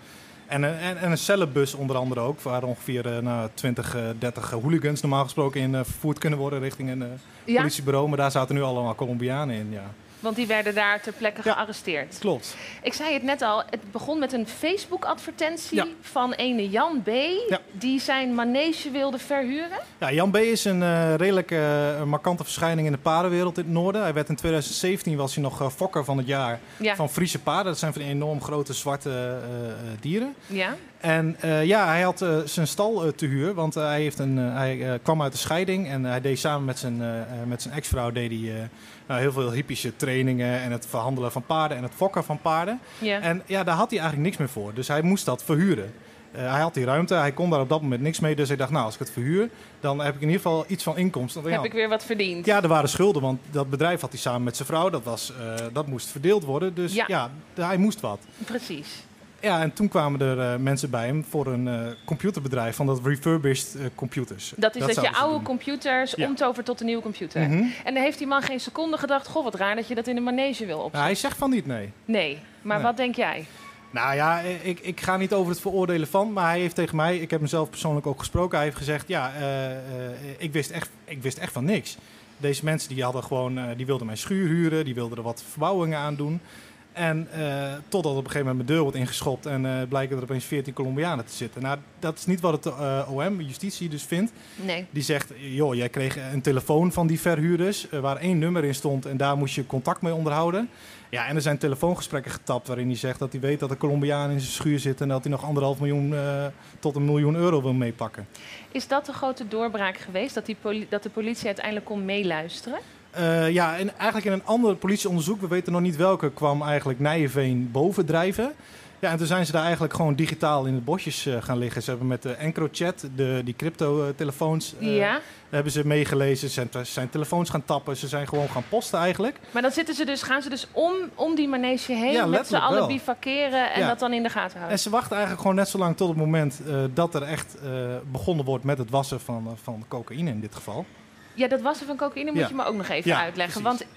En, een- en, en een cellenbus onder andere ook, waar ongeveer eh, nou, 20, eh, 30 hooligans normaal gesproken in eh, vervoerd kunnen worden richting een eh, ja, politiebureau. Maar daar zaten nu allemaal Colombianen in, ja. Want die werden daar ter plekke Ja. gearresteerd. Klopt. Ik zei het net al, het begon met een Facebook-advertentie Ja. van ene Jan B. Ja. Die zijn manege wilde verhuren. Ja, Jan B. is een eh, redelijk eh, markante verschijning in de paardenwereld in het noorden. Hij werd in 2017 was hij nog eh, fokker van het jaar Ja, van Friese paarden. Dat zijn van die enorm grote zwarte dieren. ja. En eh, ja, hij had eh, zijn stal eh, te huur, want hij, heeft een, hij kwam uit de scheiding en hij deed samen met zijn, met zijn ex-vrouw deed hij, nou, heel veel hippische trainingen en het verhandelen van paarden en het fokken van paarden. ja. En ja, daar had hij eigenlijk niks meer voor, dus hij moest dat verhuren. Hij had die ruimte, hij kon daar op dat moment niks mee, dus hij dacht, nou, als ik het verhuur, dan heb ik in ieder geval iets van inkomsten. Want, Heb ik weer wat verdiend. ja, er waren schulden, want dat bedrijf had hij samen met zijn vrouw, dat, was, dat moest verdeeld worden, dus Ja. ja, hij moest wat. Precies. Ja, en toen kwamen er eh, mensen bij hem voor een eh, computerbedrijf van dat refurbished eh, computers. Dat is dat, je oude doen. computers Ja. omtovert tot een nieuwe computer. Mhm. En dan heeft die man geen seconde gedacht... goh, wat raar dat je dat in een manege wil opzetten. hij zegt van niet, nee. Nee, maar Nee. wat denk jij? Nou ja, ik, ik ga niet over het veroordelen van, maar hij heeft tegen mij, ik heb hem zelf persoonlijk ook gesproken, hij heeft gezegd, ja, ik, wist echt, ik wist echt van niks. Deze mensen die hadden gewoon, die wilden mijn schuur huren, die wilden er wat verbouwingen aan doen. En eh, totdat op een gegeven moment mijn deur wordt ingeschopt en eh, blijken er opeens 14 Colombianen te zitten. Nou, dat is niet wat het eh, OM, justitie dus vindt. Nee. Die zegt, joh, jij kreeg een telefoon van die verhuurders waar één nummer in stond en daar moest je contact mee onderhouden. Ja, en er zijn telefoongesprekken getapt waarin hij zegt dat hij weet dat er Colombiaan in zijn schuur zit en dat hij nog anderhalf miljoen tot een miljoen euro wil meepakken. Is dat de grote doorbraak geweest? Dat, die dat de politie uiteindelijk kon meeluisteren? Eh, ja, en eigenlijk in een ander politieonderzoek, we weten nog niet welke, kwam eigenlijk Nijenveen bovendrijven. Ja, en toen zijn ze daar eigenlijk gewoon digitaal in de bosjes eh, gaan liggen. Ze hebben met de EncroChat, de, die crypto-telefoons, eh, ja. hebben ze meegelezen. Ze zijn, telefoons gaan tappen, ze zijn gewoon gaan posten eigenlijk. Maar dan zitten ze dus, gaan ze dus om, om die manege heen... Ja, met z'n allen bivakeren en Ja. dat dan in de gaten En houden? ze wachten eigenlijk gewoon net zo lang tot het moment dat er echt begonnen wordt met het wassen van, van cocaïne in dit geval. Ja, dat wassen van cocaïne moet Ja. je me ook nog even Ja, uitleggen. precies. Want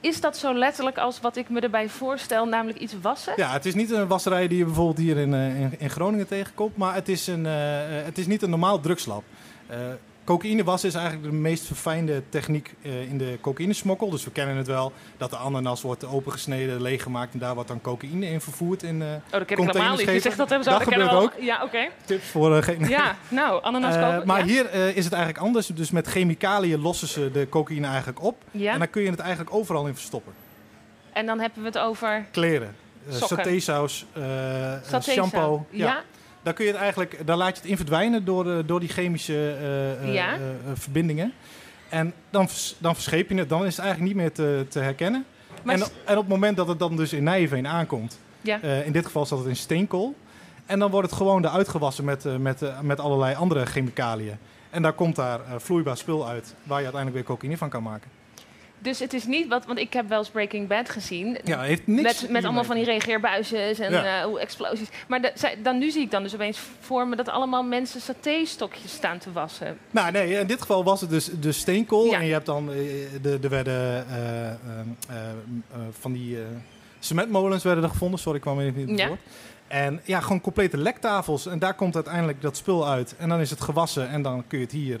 is dat zo letterlijk als wat ik me erbij voorstel, namelijk iets wassen? Ja, het is niet een wasserij die je bijvoorbeeld hier in, eh, in, in Groningen tegenkomt, maar het is, een, eh, eh, het is niet een normaal drugslab. Eh, cocaïne was is eigenlijk de meest verfijnde techniek eh, in de cocaïnesmokkel. Dus we kennen het wel dat de ananas wordt opengesneden, leeggemaakt en daar wordt dan cocaïne in vervoerd in eh, Oh, dat ken ik helemaal niet. Je zegt dat hebben ze Dat gebeurt al. Ja, oké. tips voor uh, geen... Ja, nou, ananas [LAUGHS] Eh, kopen. maar ja. hier eh, is het eigenlijk anders. Dus met chemicaliën lossen ze de cocaïne eigenlijk op. Ja. En dan kun je het eigenlijk overal in verstoppen. En dan hebben we het over Kleren, uh, satésaus, eh, shampoo. Ja. Dan, kun je het eigenlijk, dan laat je het in verdwijnen door, eh, door die chemische eh, eh, Ja. verbindingen. En dan, dan verscheep je het. Dan is het eigenlijk niet meer te, te herkennen. Maar En, en op het moment dat het dan dus in Nijveen aankomt, Ja. in dit geval zat het in steenkool. En dan wordt het gewoon eruit gewassen met, met, met allerlei andere chemicaliën. En daar komt daar vloeibaar spul uit, waar je uiteindelijk weer cocaïne van kan maken. Dus het is niet wat, want ik heb wel eens Breaking Bad gezien. Ja, heeft niks met, met allemaal van die reageerbuisjes en Ja. eh, hoe explosies. Maar de- dan, nu zie ik dan dus opeens voor me dat allemaal mensen saté-stokjes staan te wassen. Nou, nee, in dit geval was het dus de steenkool. Ja. En je hebt dan, de, er werden eh, eh, eh, van die cementmolens werden er gevonden. Sorry, ik kwam even niet op het Ja. woord. En ja, gewoon complete lektafels. En daar komt uiteindelijk dat spul uit. En dan is het gewassen en dan kun je het hier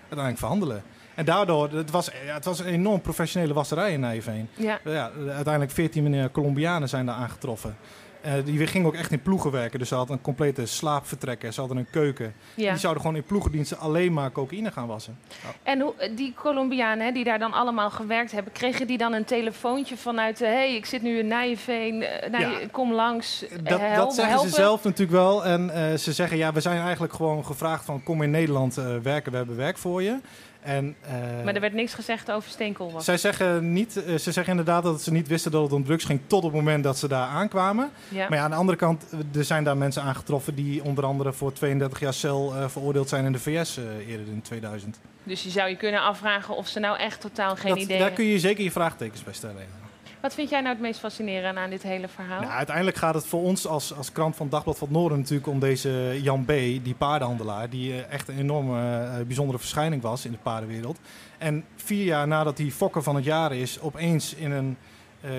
uiteindelijk verhandelen. En daardoor, het was, het was een enorm professionele wasserij in Nijveen. Ja. Ja, uiteindelijk 14 eh, Colombianen zijn daar aangetroffen. Eh, die gingen ook echt in ploegen werken. Dus ze hadden een complete slaapvertrekker. Ze hadden een keuken. ja. Die zouden gewoon in ploegendiensten alleen maar cocaïne gaan wassen. En hoe, die Colombianen die daar dan allemaal gewerkt hebben, kregen die dan een telefoontje vanuit... Hé, hey, ik zit nu in Nijveen, eh, Ja. kom langs, eh, Dat, help- dat zeggen helpen. ze zelf natuurlijk wel. En eh, ze zeggen, ja, we zijn eigenlijk gewoon gevraagd van... kom in Nederland eh, werken, we hebben werk voor je. En, eh, Maar er werd niks gezegd over steenkool. zij zeggen, niet, eh, ze zeggen inderdaad dat ze niet wisten dat het om drugs ging... tot het moment dat ze daar aankwamen. Ja. Maar ja, aan de andere kant, eh, er zijn daar mensen aangetroffen... die onder andere voor 32 jaar cel veroordeeld zijn in de VS eerder in 2000. Dus je zou je kunnen afvragen of ze nou echt totaal geen Dat- idee daar hebben. kun je zeker je vraagtekens bij stellen. ja. Wat vind jij nou het meest fascinerende aan dit hele verhaal? Nou, uiteindelijk gaat het voor ons als, als krant van Dagblad van het Noorden natuurlijk om deze Jan B., die paardenhandelaar, die eh, echt een enorme eh, bijzondere verschijning was in de paardenwereld. En vier jaar nadat hij fokker van het jaar is, opeens in een eh,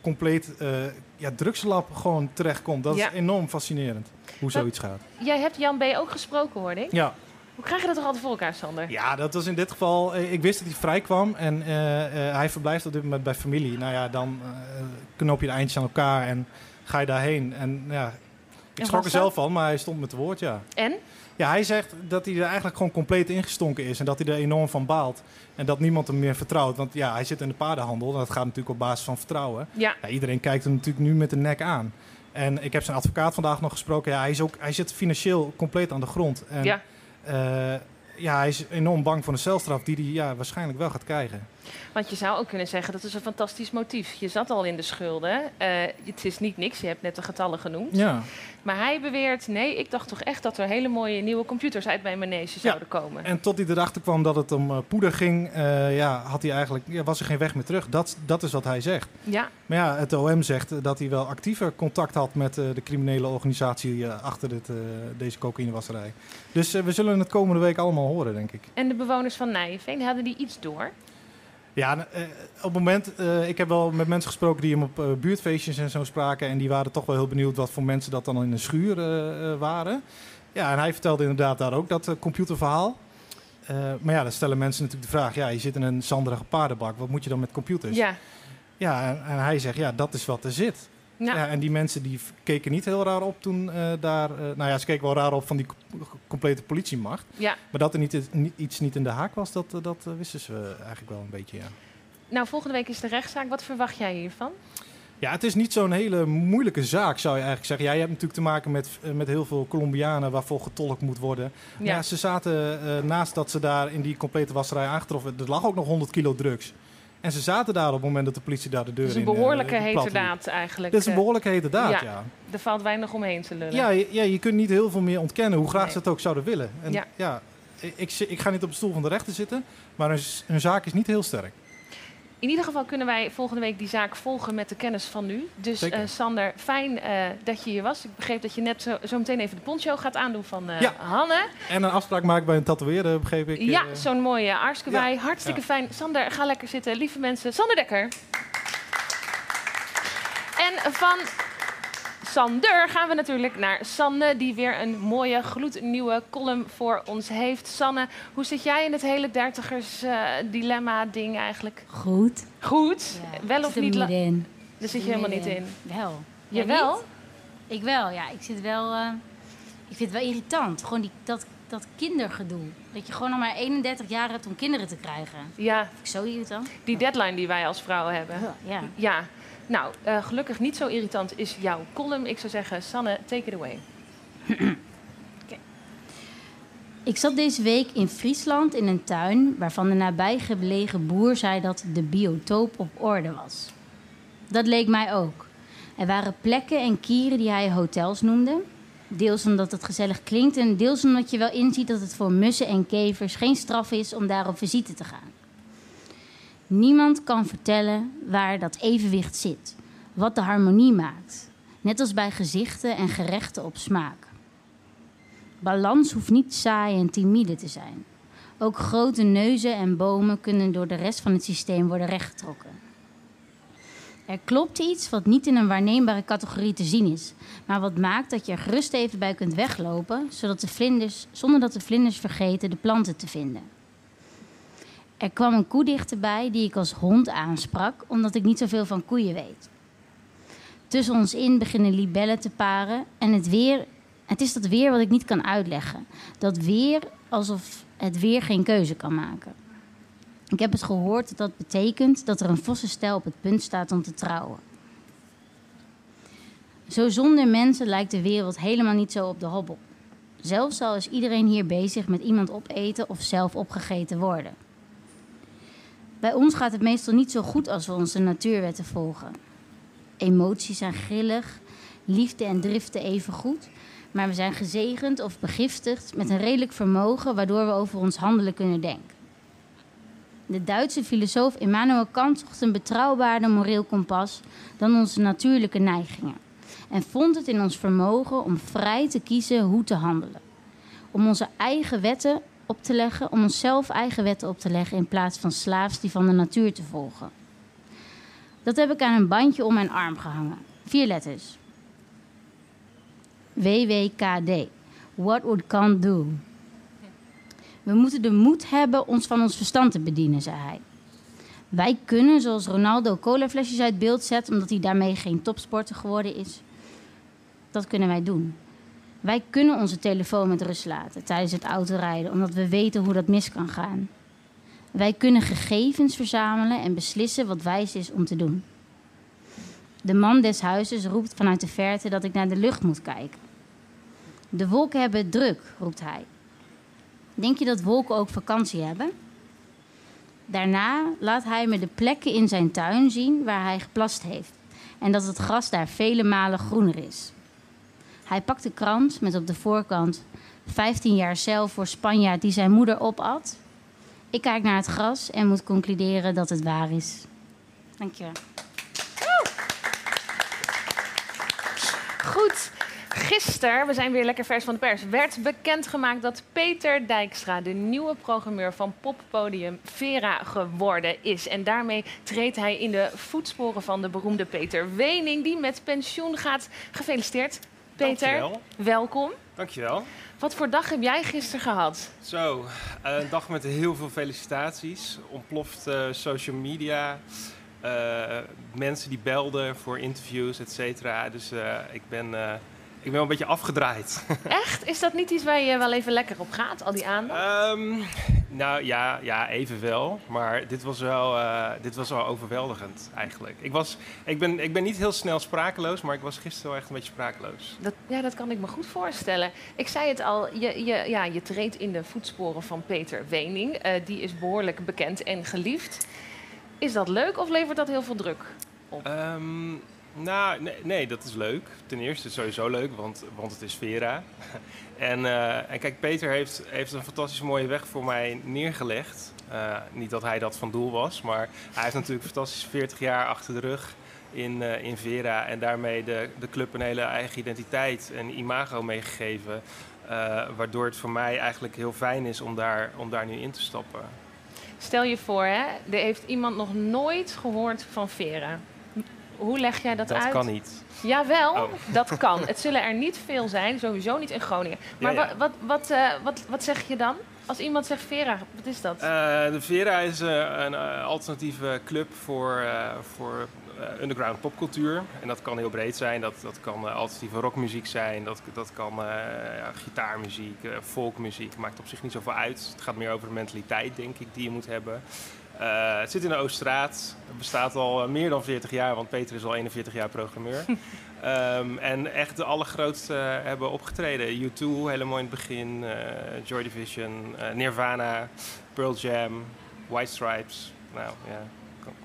compleet eh, ja, drugslab gewoon terechtkomt. Dat Ja. is enorm fascinerend, hoe zoiets gaat. Jij hebt Jan B. ook gesproken, hoorde ik. Ja. Hoe krijg je dat toch altijd voor elkaar, Sander? ja, dat was in dit geval, eh, ik wist dat hij vrij kwam en eh, eh, hij verblijft op dit moment bij familie. Nou ja, dan knoop je de eindjes aan elkaar en ga je daarheen. En ja, ik En schrok er zelf van, maar hij stond met het woord, ja. En? Ja, hij zegt dat hij er eigenlijk gewoon compleet ingestonken is en dat hij er enorm van baalt. En dat niemand hem meer vertrouwt. Want ja, hij zit in de paardenhandel en dat gaat natuurlijk op basis van vertrouwen. Ja. Ja, iedereen kijkt hem natuurlijk nu met de nek aan. En ik heb zijn advocaat vandaag nog gesproken. Ja, hij, is ook, hij zit financieel compleet aan de grond. En, ja. Eh, ja, hij is enorm bang voor een celstraf die hij ja, waarschijnlijk wel gaat krijgen. Want je zou ook kunnen zeggen, dat is een fantastisch motief. Je zat al in de schulden. Eh, het is niet niks, je hebt net de getallen genoemd. Ja, Maar hij beweert, nee, ik dacht toch echt dat er hele mooie nieuwe computers uit mijn manege zouden komen. en tot hij erachter kwam dat het om eh, poeder ging, eh, ja, had hij eigenlijk, ja, was er geen weg meer terug. Dat, dat is wat hij zegt. Ja, Maar ja, het OM zegt dat hij wel actiever contact had met de criminele organisatie achter dit, deze cocaïnewasserij. Dus we zullen het komende week allemaal horen, denk ik. en de bewoners van Nijveen, hadden die iets door? Ja, eh, op het moment, eh, ik heb wel met mensen gesproken die hem op eh, buurtfeestjes en zo spraken. En die waren toch wel heel benieuwd wat voor mensen dat dan in een schuur waren. Ja, en hij vertelde inderdaad daar ook dat computerverhaal. Maar ja, dan stellen mensen natuurlijk de vraag: ja, je zit in een zanderige paardenbak, wat moet je dan met computers? Ja. Ja, en, en hij zegt: ja, dat is wat er zit. Ja, en die mensen die keken niet heel raar op toen eh, daar... eh, nou ja, ze keken wel raar op van die co- complete politiemacht. ja. Maar dat er niet, niet- iets niet in de haak was, dat, eh, dat eh, wisten ze eh, eigenlijk wel een beetje, ja. nou, volgende week is de rechtszaak. Wat verwacht jij hiervan? Ja, het is niet zo'n hele moeilijke zaak, zou je eigenlijk zeggen. Ja, je hebt natuurlijk te maken met, eh, met heel veel Colombianen waarvoor getolkt moet worden. Ja. Ja, ze zaten eh, naast dat ze daar in die complete wasserij aangetroffen... Er lag ook nog 100 kilo drugs. En ze zaten daar op het moment dat de politie daar de deur Dat in is een behoorlijke uh, heterdaad eigenlijk. Dit is een Eh, behoorlijke heterdaad, ja. ja. Er valt weinig omheen te lullen. Ja, je, ja, je kunt niet heel veel meer ontkennen, hoe graag Nee. ze het ook zouden willen. En Ja. ja, ik, ik, ga niet op de stoel van de rechter zitten, maar hun zaak is niet heel sterk. In ieder geval kunnen wij volgende week die zaak volgen met de kennis van nu. Dus eh, Sander, fijn eh, dat je hier was. Ik begreep dat je net zo, zo meteen even de poncho gaat aandoen van eh, Ja. Hanne. En een afspraak maken bij een tatoeëerder, begreep ik. Ja, zo'n mooie. Hartstikke Ja. fijn. Sander, ga lekker zitten. Lieve mensen, Sander Dekker. En van Sander gaan we natuurlijk naar Sanne, die weer een mooie gloednieuwe column voor ons heeft. Sanne, hoe zit jij in het hele dertigers eh, dilemma ding eigenlijk? Goed. Goed, Ja, wel ik of zit er niet? Daar zit je helemaal niet in. Wel. Jawel? niet? Ik wel, ja. Ik zit wel... eh, ik vind het wel irritant. Gewoon die, dat, dat kindergedoe. Dat je gewoon nog maar 31 jaar hebt om kinderen te krijgen. Ja, Vind ik zo irritant. die deadline die wij als vrouwen hebben. Ja. Ja, nou, eh, gelukkig niet zo irritant is jouw column. Ik zou zeggen, Sanne, take it away. Ik zat deze week in Friesland in een tuin waarvan de nabijgelegen boer zei dat de biotoop op orde was. Dat leek mij ook. Er waren plekken en kieren die hij hotels noemde. Deels omdat het gezellig klinkt en deels omdat je wel inziet dat het voor mussen en kevers geen straf is om daar op visite te gaan. Niemand kan vertellen waar dat evenwicht zit, wat de harmonie maakt. Net als bij gezichten en gerechten op smaak. Balans hoeft niet saai en timide te zijn. Ook grote neuzen en bomen kunnen door de rest van het systeem worden rechtgetrokken. Er klopt iets wat niet in een waarneembare categorie te zien is, maar wat maakt dat je er gerust even bij kunt weglopen, zodat de vlinders, zonder dat de vlinders vergeten de planten te vinden. Er kwam een koe dichterbij die ik als hond aansprak, omdat ik niet zoveel van koeien weet. Tussen ons in beginnen libellen te paren en het weer het is dat weer wat ik niet kan uitleggen. Dat weer alsof het weer geen keuze kan maken. Ik heb eens gehoord dat dat betekent dat er een vossenstel op het punt staat om te trouwen. Zo zonder mensen lijkt de wereld helemaal niet zo op de hobbel. Zelfs al is iedereen hier bezig met iemand opeten of zelf opgegeten worden. Bij ons gaat het meestal niet zo goed als we onze natuurwetten volgen. Emoties zijn grillig, liefde en driften even goed, maar we zijn gezegend of begiftigd met een redelijk vermogen waardoor we over ons handelen kunnen denken. De Duitse filosoof Immanuel Kant zocht een betrouwbaarder moreel kompas dan onze natuurlijke neigingen en vond het in ons vermogen om vrij te kiezen hoe te handelen. Om onze eigen wetten op te leggen, om onszelf eigen wetten op te leggen in plaats van slaafs die van de natuur te volgen. Dat heb ik aan een bandje om mijn arm gehangen. Vier letters. WWKD. What would Kant do? We moeten de moed hebben ons van ons verstand te bedienen, zei hij. Wij kunnen, zoals Ronaldo, colaflesjes uit beeld zetten omdat hij daarmee geen topsporter geworden is. Dat kunnen wij doen. Wij kunnen onze telefoon met rust laten tijdens het autorijden, omdat we weten hoe dat mis kan gaan. Wij kunnen gegevens verzamelen en beslissen wat wijs is om te doen. De man des huizes roept vanuit de verte dat ik naar de lucht moet kijken. De wolken hebben het druk, roept hij. Denk je dat wolken ook vakantie hebben? Daarna laat hij me de plekken in zijn tuin zien waar hij geplast heeft en dat het gras daar vele malen groener is. Hij pakt de krant met op de voorkant 15 jaar cel voor Spanjaard die zijn moeder opat. Ik kijk naar het gras en moet concluderen dat het waar is. Dankjewel. Goed. Gisteren, we zijn weer lekker vers van de pers, werd bekendgemaakt dat Peter Dijkstra de nieuwe programmeur van poppodium Vera geworden is. En daarmee treedt hij in de voetsporen van de beroemde Peter Wening, die met pensioen gaat. Gefeliciteerd, Peter. Dankjewel. Welkom. Dankjewel. Wat voor dag heb jij gisteren gehad? Zo, een dag met heel veel felicitaties. Ontploft eh, social media. eh, mensen die belden voor interviews, et cetera. Dus eh, ik, ben, eh, ik ben wel een beetje afgedraaid. [LAUGHS] Echt? Is dat niet iets waar je wel even lekker op gaat, al die aandacht? Ehm, nou ja, ja, even wel. Maar dit was wel, eh, dit was wel overweldigend eigenlijk. Ik, was, ik, ben, ik ben niet heel snel sprakeloos, maar ik was gisteren wel echt een beetje sprakeloos. Dat, ja, dat kan ik me goed voorstellen. Ik zei het al, je, je, ja, je treedt in de voetsporen van Peter Wening. Eh, die is behoorlijk bekend en geliefd. Is dat leuk of levert dat heel veel druk? Ehm, nou, nee, nee, dat is leuk. Ten eerste sowieso leuk, want, want het is Vera. [LAUGHS] en, eh, en kijk, Peter heeft, heeft een fantastisch mooie weg voor mij neergelegd. Eh, niet dat hij dat van doel was, maar hij heeft natuurlijk fantastisch 40 jaar achter de rug in, eh, in Vera. En daarmee de, de club een hele eigen identiteit en imago meegegeven. waardoor het voor mij eigenlijk heel fijn is om daar, om daar nu in te stappen. Stel je voor, hè, er heeft iemand nog nooit gehoord van Vera. Hoe leg jij dat, Dat uit? kan niet. Jawel, Oh. dat [LAUGHS] kan. Het zullen er niet veel zijn, sowieso niet in Groningen. Maar Ja, ja. Wat, wat, wat, eh, wat, wat zeg je dan? Als iemand zegt Vera, wat is dat? Eh, de Vera is eh, een alternatieve club voor, eh, voor underground popcultuur. En dat kan heel breed zijn. Dat, dat kan alternatieve rockmuziek zijn. Dat, dat kan eh, ja, gitaarmuziek, folkmuziek. Maakt op zich niet zoveel uit. Het gaat meer over de mentaliteit, denk ik, die je moet hebben. Eh, het zit in de Ooststraat. Het bestaat al eh, meer dan 40 jaar, want Peter is al 41 jaar programmeur. [LAUGHS] Ehm, en echt de allergrootste eh, hebben opgetreden. U2, helemaal in het begin. Joy Division, Nirvana, Pearl Jam, White Stripes. Nou ja,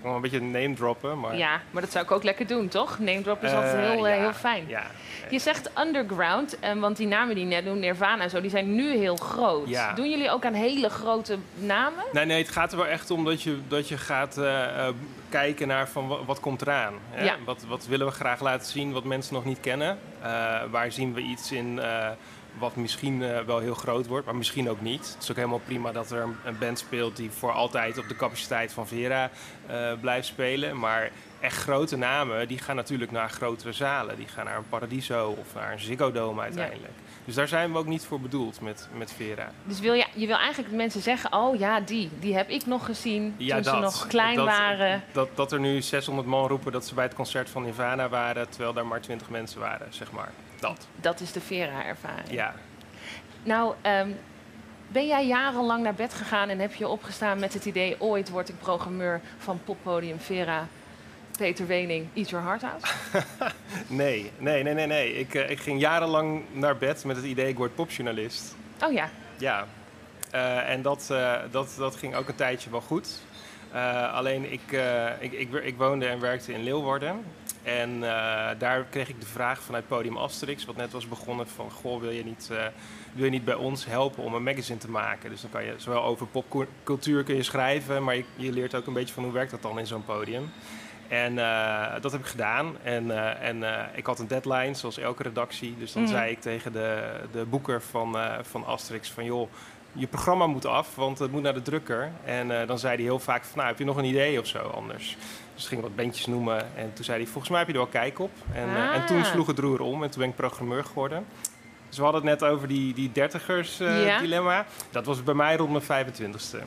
wel een beetje name droppen, maar... Ja, maar dat zou ik ook lekker doen, toch? Name drop is Eh, altijd heel, eh, ja, heel fijn. Ja, Je zegt underground, eh, want die namen die je net doen, Nirvana en zo, die zijn nu heel groot. Ja. Doen jullie ook aan hele grote namen? Nee, nee, het gaat er wel echt om dat je, dat je gaat eh, eh, kijken naar van wa- wat komt eraan. Hè? Ja. Wat, wat willen we graag laten zien wat mensen nog niet kennen? Eh, waar zien we iets in eh, wat misschien eh, wel heel groot wordt, maar misschien ook niet. Het is ook helemaal prima dat er een, een band speelt die voor altijd op de capaciteit van Vera eh, blijft spelen. Maar echt grote namen, die gaan natuurlijk naar grotere zalen. Die gaan naar een Paradiso of naar een Ziggo Dome uiteindelijk. Dus daar zijn we ook niet voor bedoeld met, met Vera. Dus wil je, je wil eigenlijk mensen zeggen, oh ja, die, die heb ik nog gezien toen ze nog klein dat, waren. Dat, dat er nu 600 man roepen dat ze bij het concert van Nirvana waren, terwijl daar maar 20 mensen waren, zeg maar. Dat, Dat is de Vera-ervaring. ja. Nou, ehm, ben jij jarenlang naar bed gegaan en heb je opgestaan met het idee... ooit word ik programmeur van poppodium Vera, Peter Wening, Eat Your Heart Out? [LAUGHS] Nee, nee, nee, nee. nee. Ik, eh, ik ging jarenlang naar bed met het idee ik word popjournalist. Oh ja, Ja. Eh, en dat, eh, dat, dat ging ook een tijdje wel goed. Alleen ik, ik, ik, ik woonde en werkte in Leeuwarden. En eh, daar kreeg ik de vraag vanuit Podium Asterix, wat net was begonnen, van goh, wil je niet, eh, wil je niet bij ons helpen om een magazine te maken? Dus dan kan je zowel over popcultuur kun je schrijven, maar je, je leert ook een beetje van hoe werkt dat dan in zo'n podium. En eh, dat heb ik gedaan. En, en ik had een deadline, zoals elke redactie. Dus dan Mhm. zei ik tegen de, de boeker van, van Asterix van... joh, je programma moet af, want het moet naar de drukker. En eh, dan zei hij heel vaak van, nou, heb je nog een idee of zo anders? Dus ging wat bandjes noemen. En toen zei hij, volgens mij heb je er wel kijk op. En, eh, en toen Ah. sloeg het roer om en toen ben ik programmeur geworden. Dus we hadden het net over die, die dertigers eh, Ja. dilemma. Dat was bij mij rond mijn 25ste.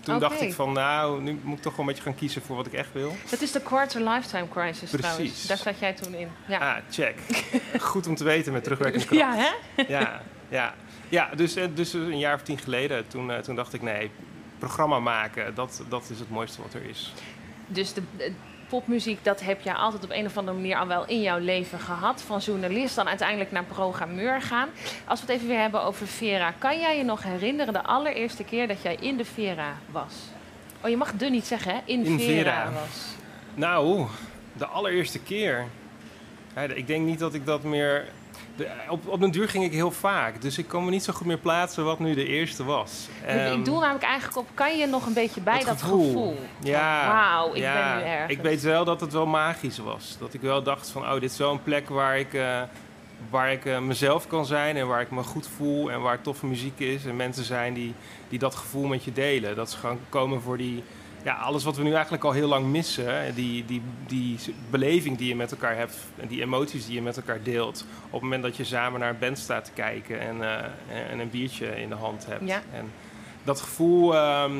Toen dacht ik van, nou, nu moet ik toch wel een beetje gaan kiezen voor wat ik echt wil. dat is de quarter lifetime crisis trouwens. Precies. Daar zat jij toen in. Ja, Ah, check. [LAUGHS] Goed om te weten met terugwerkende kracht. ja hè? Ja, ja. Ja dus, eh, dus een jaar of tien geleden, toen, eh, toen dacht ik, nee, programma maken, dat, dat is het mooiste wat er is. Dus de, de popmuziek, dat heb je altijd op een of andere manier al wel in jouw leven gehad. Van journalist dan uiteindelijk naar programmeur gaan. Als we het even weer hebben over Vera. Kan jij je nog herinneren de allereerste keer dat jij in de Vera was? Oh, je mag de niet zeggen, hè? In, In Vera, Vera. was. Nou, de allereerste keer. Ik denk niet dat ik dat meer... De, op, op den duur ging ik heel vaak, dus ik kon me niet zo goed meer plaatsen wat nu de eerste was. ik Ehm, doe namelijk eigenlijk op, kan je nog een beetje bij dat gevoel. gevoel? Ja, Wauw, ik ja, ben nu ergens. Ik weet wel dat het wel magisch was. Dat ik wel dacht van, oh, dit is wel een plek waar ik, eh, waar ik eh, mezelf kan zijn en waar ik me goed voel en waar toffe muziek is en mensen zijn die, die dat gevoel met je delen. Dat ze gewoon komen voor die, ja, alles wat we nu eigenlijk al heel lang missen. Die, die, die beleving die je met elkaar hebt en die emoties die je met elkaar deelt. Op het moment dat je samen naar een band staat te kijken en, eh, en een biertje in de hand hebt. Ja. En dat gevoel, ehm,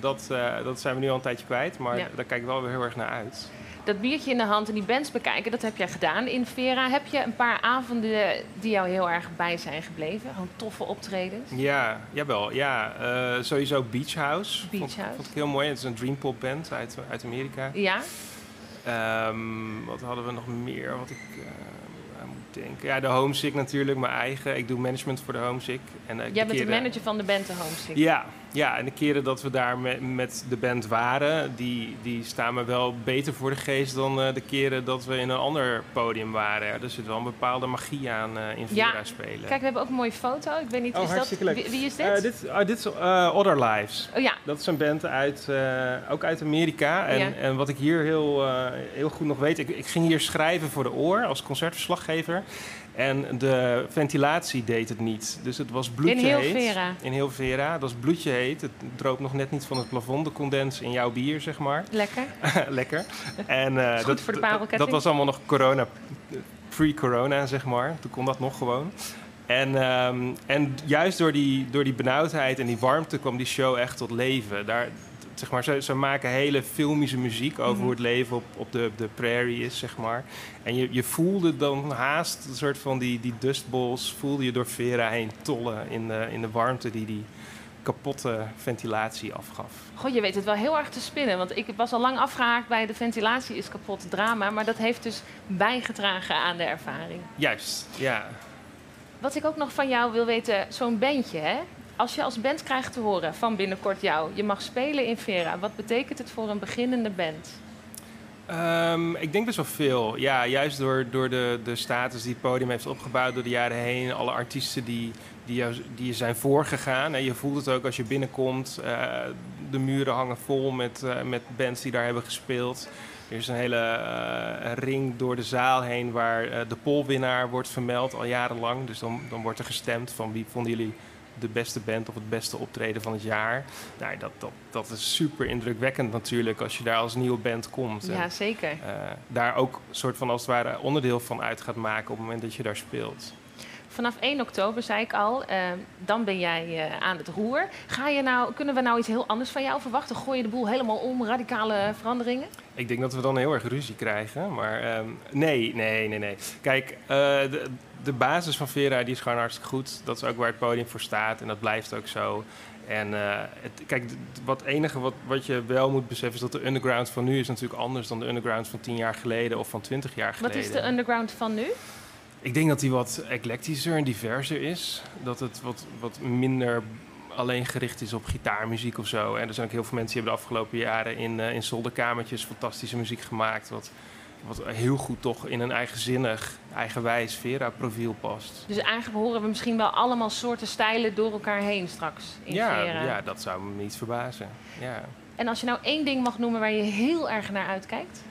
dat, eh, dat zijn we nu al een tijdje kwijt, maar Ja. daar kijk ik wel weer heel erg naar uit. Dat biertje in de hand en die bands bekijken, dat heb jij gedaan in Vera. Heb je een paar avonden die jou heel erg bij zijn gebleven? Gewoon toffe optredens? Ja, jawel. Ja, eh, sowieso Beach House. Beach vond, House. vond ik heel mooi. Het is een dreampop band uit, uit Amerika. Ja? Ehm, wat hadden we nog meer wat ik aan moet denken? Ja, de Homesick natuurlijk, mijn eigen. Ik doe management voor de Homesick. En, eh, Jij bent de manager van de band The Homesick. Ja, ja, en de keren dat we daar met, met de band waren, die, die staan me wel beter voor de geest dan eh, de keren dat we in een ander podium waren. Ja, er zit wel een bepaalde magie aan eh, in Ja. Vera spelen. Kijk, we hebben ook een mooie foto. Ik weet niet, Oh, is dat, hartstikke leuk. wie, wie is dit? Eh, dit, dit is eh, Other Lives. Oh ja, Dat is een band uit, eh, ook uit Amerika. En, Ja. en wat ik hier heel, eh, heel goed nog weet, ik, ik ging hier schrijven voor de oor als concertverslaggever. En de ventilatie deed het niet. Dus het was bloedje In heel heet. Vera. In heel Vera. Het was bloedje heet. Het droop nog net niet van het plafond, de condens in jouw bier, zeg maar. Lekker. [LAUGHS] Lekker. En eh, goed dat, voor de dat- parelketting. dat was allemaal nog corona, pre-corona, zeg maar. Toen kon dat nog gewoon. En, ehm, en juist door die, door die benauwdheid en die warmte kwam die show echt tot leven. Daar, zeg maar, ze, ze maken hele filmische muziek over Mhm. hoe het leven op, op de, de prairie is, zeg maar. En je, je voelde dan haast een soort van die, die dustballs, voelde je door Vera heen tollen in de, in de warmte die die kapotte ventilatie afgaf. God, je weet het wel heel erg te spinnen. Want ik was al lang afgehaakt bij de ventilatie is kapot drama. Maar dat heeft dus bijgedragen aan de ervaring. Juist, ja. Wat ik ook nog van jou wil weten, zo'n bandje, hè? Als je als band krijgt te horen van binnenkort jou, je mag spelen in Vera. Wat betekent het voor een beginnende band? Ehm, ik denk best wel veel. Ja, juist door, door de, de status die het podium heeft opgebouwd door de jaren heen. Alle artiesten die, die, jou, die je zijn voorgegaan. En je voelt het ook als je binnenkomt. eh, de muren hangen vol met, eh, met bands die daar hebben gespeeld. Er is een hele eh, ring door de zaal heen waar de polwinnaar wordt vermeld al jarenlang. Dus dan, dan wordt er gestemd van wie vonden jullie de beste band of het beste optreden van het jaar. Nou, dat, dat, dat is super indrukwekkend natuurlijk als je daar als nieuwe band komt. En, Ja, zeker. eh, daar ook een soort van als het ware onderdeel van uit gaat maken op het moment dat je daar speelt. Vanaf 1 oktober, zei ik al, eh, dan ben jij eh, aan het roer. Ga je nou, kunnen we nou iets heel anders van jou verwachten? Gooi je de boel helemaal om, radicale veranderingen? Ik denk dat we dan heel erg ruzie krijgen, maar ehm, nee, nee, nee, nee. Kijk, de, de basis van Vera die is gewoon hartstikke goed. Dat is ook waar het podium voor staat en dat blijft ook zo. En eh, het, kijk, wat enige wat, wat je wel moet beseffen is dat de underground van nu is natuurlijk anders dan de underground van 10 jaar geleden of van 20 jaar Wat geleden. is de underground van nu? Ik denk dat die wat eclectischer en diverser is. Dat het wat, wat minder alleen gericht is op gitaarmuziek of zo. En er zijn ook heel veel mensen die hebben de afgelopen jaren in, eh, in zolderkamertjes fantastische muziek gemaakt. Wat, wat heel goed toch in een eigenzinnig, eigenwijs Vera-profiel past. Dus eigenlijk horen we misschien wel allemaal soorten stijlen door elkaar heen straks in Ja, Vera. ja, dat zou me niet verbazen. Ja. En als je nou één ding mag noemen waar je heel erg naar uitkijkt?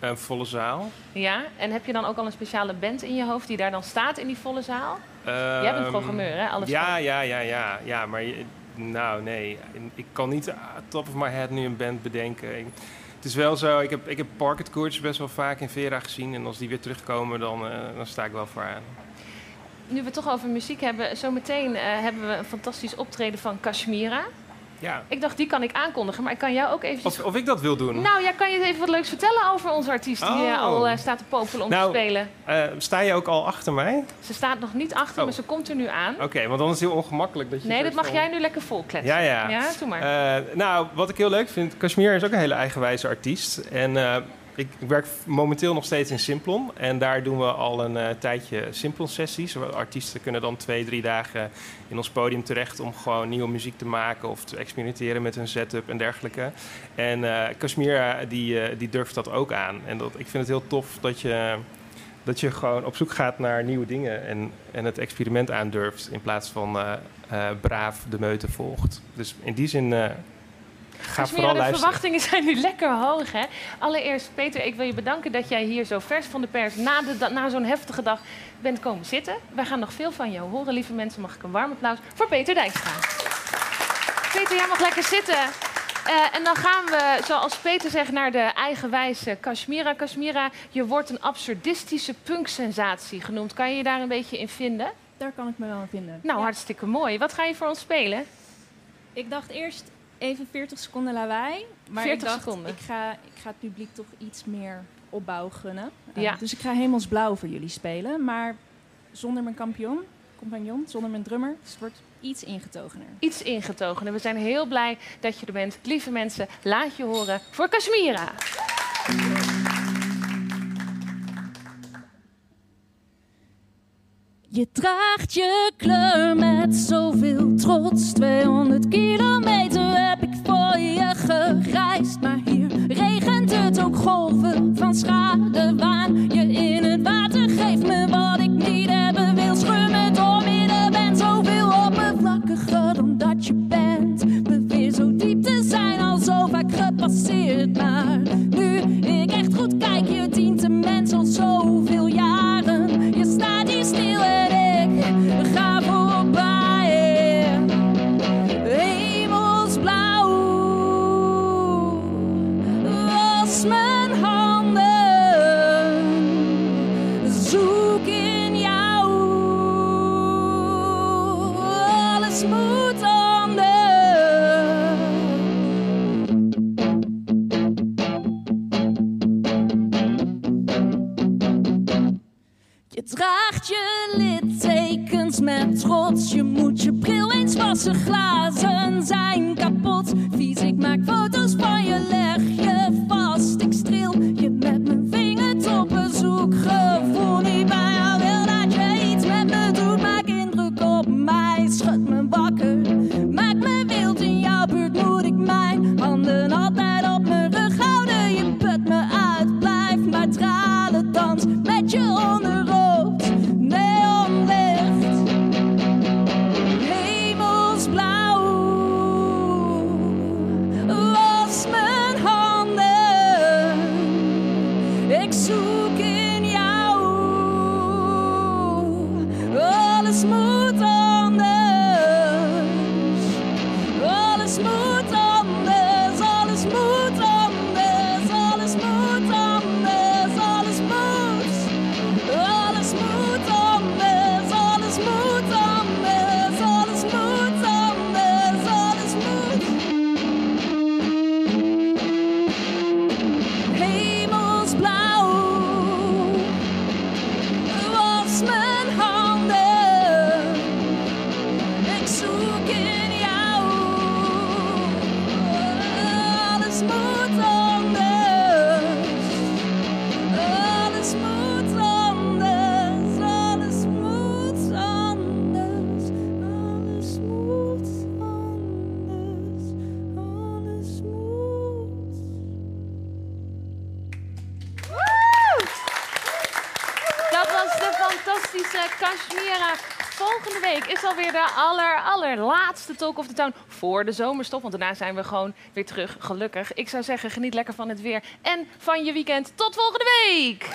Een volle zaal. Ja, en heb je dan ook al een speciale band in je hoofd die daar dan staat in die volle zaal? Jij bent Ehm, programmeur, hè? Alles ja, van- ja, ja, ja, ja. Maar je- nou, nee. Ik kan niet ah, top of my head nu een band bedenken. Is wel zo, ik heb, ik heb best wel vaak in Vera gezien. En als die weer terugkomen, dan, eh, dan sta ik wel voor aan. Nu we het toch over muziek hebben, zometeen eh, hebben we een fantastisch optreden van Kashmira. Ja. Ik dacht, die kan ik aankondigen, maar ik kan jou ook eventjes... Of, of ik dat wil doen. Nou ja, kan je even wat leuks vertellen over onze artiest die eh, Oh. al eh, staat te popelen om Nou, te spelen? Eh, sta je ook al achter mij? Ze staat nog niet achter, Oh. maar ze komt er nu aan. Oké, want dan is het heel ongemakkelijk dat je... Nee, dat mag jij nu lekker volkletsen. Ja, ja. Ja, doe maar. Nou, wat ik heel leuk vind, Kashmir is ook een hele eigenwijze artiest. En ik, werk momenteel nog steeds in Simplon. En daar doen we al een eh, tijdje Simplon-sessies. Artiesten kunnen dan twee, drie dagen in ons podium terecht om gewoon nieuwe muziek te maken of te experimenteren met hun setup en dergelijke. En eh Kashmir die, eh, die durft dat ook aan. En dat, ik vind het heel tof dat je, dat je gewoon op zoek gaat naar nieuwe dingen en, en het experiment aandurft in plaats van braaf de meute volgt. Dus in die zin ga Kashmira, vooral de luisteren. verwachtingen zijn nu lekker hoog, hè? Allereerst, Peter, ik wil je bedanken dat jij hier zo vers van de pers na, de, na zo'n heftige dag bent komen zitten. Wij gaan nog veel van jou horen, lieve mensen. Mag ik een warm applaus voor Peter Dijkstra. Peter, jij mag lekker zitten. Eh, en dan gaan we, zoals Peter zegt, naar de eigenwijze Kashmira. Kashmira, je wordt een absurdistische punksensatie genoemd. Kan je je daar een beetje in vinden? Daar kan ik me wel in vinden. Nou, Ja. hartstikke mooi. Wat ga je voor ons spelen? Ik dacht eerst even 40 seconden lawaai. Maar 40 ik dacht, seconden. Ik ga, ik ga het publiek toch iets meer opbouw gunnen. Eh, Ja. dus ik ga hemelsblauw voor jullie spelen. Maar zonder mijn kampioen, compagnon, zonder mijn drummer. Dus het wordt iets ingetogener. iets ingetogen. En we zijn heel blij dat je er bent. Lieve mensen, laat je horen voor Kashmira. Je draagt je kleur met zoveel trots. 200 kilometer je gereisd. Maar hier regent het ook golven van schadewaan. Je in het water small. Of de Town voor de zomerstop. Want daarna zijn we gewoon weer terug, gelukkig. Ik zou zeggen, geniet lekker van het weer en van je weekend. Tot volgende week!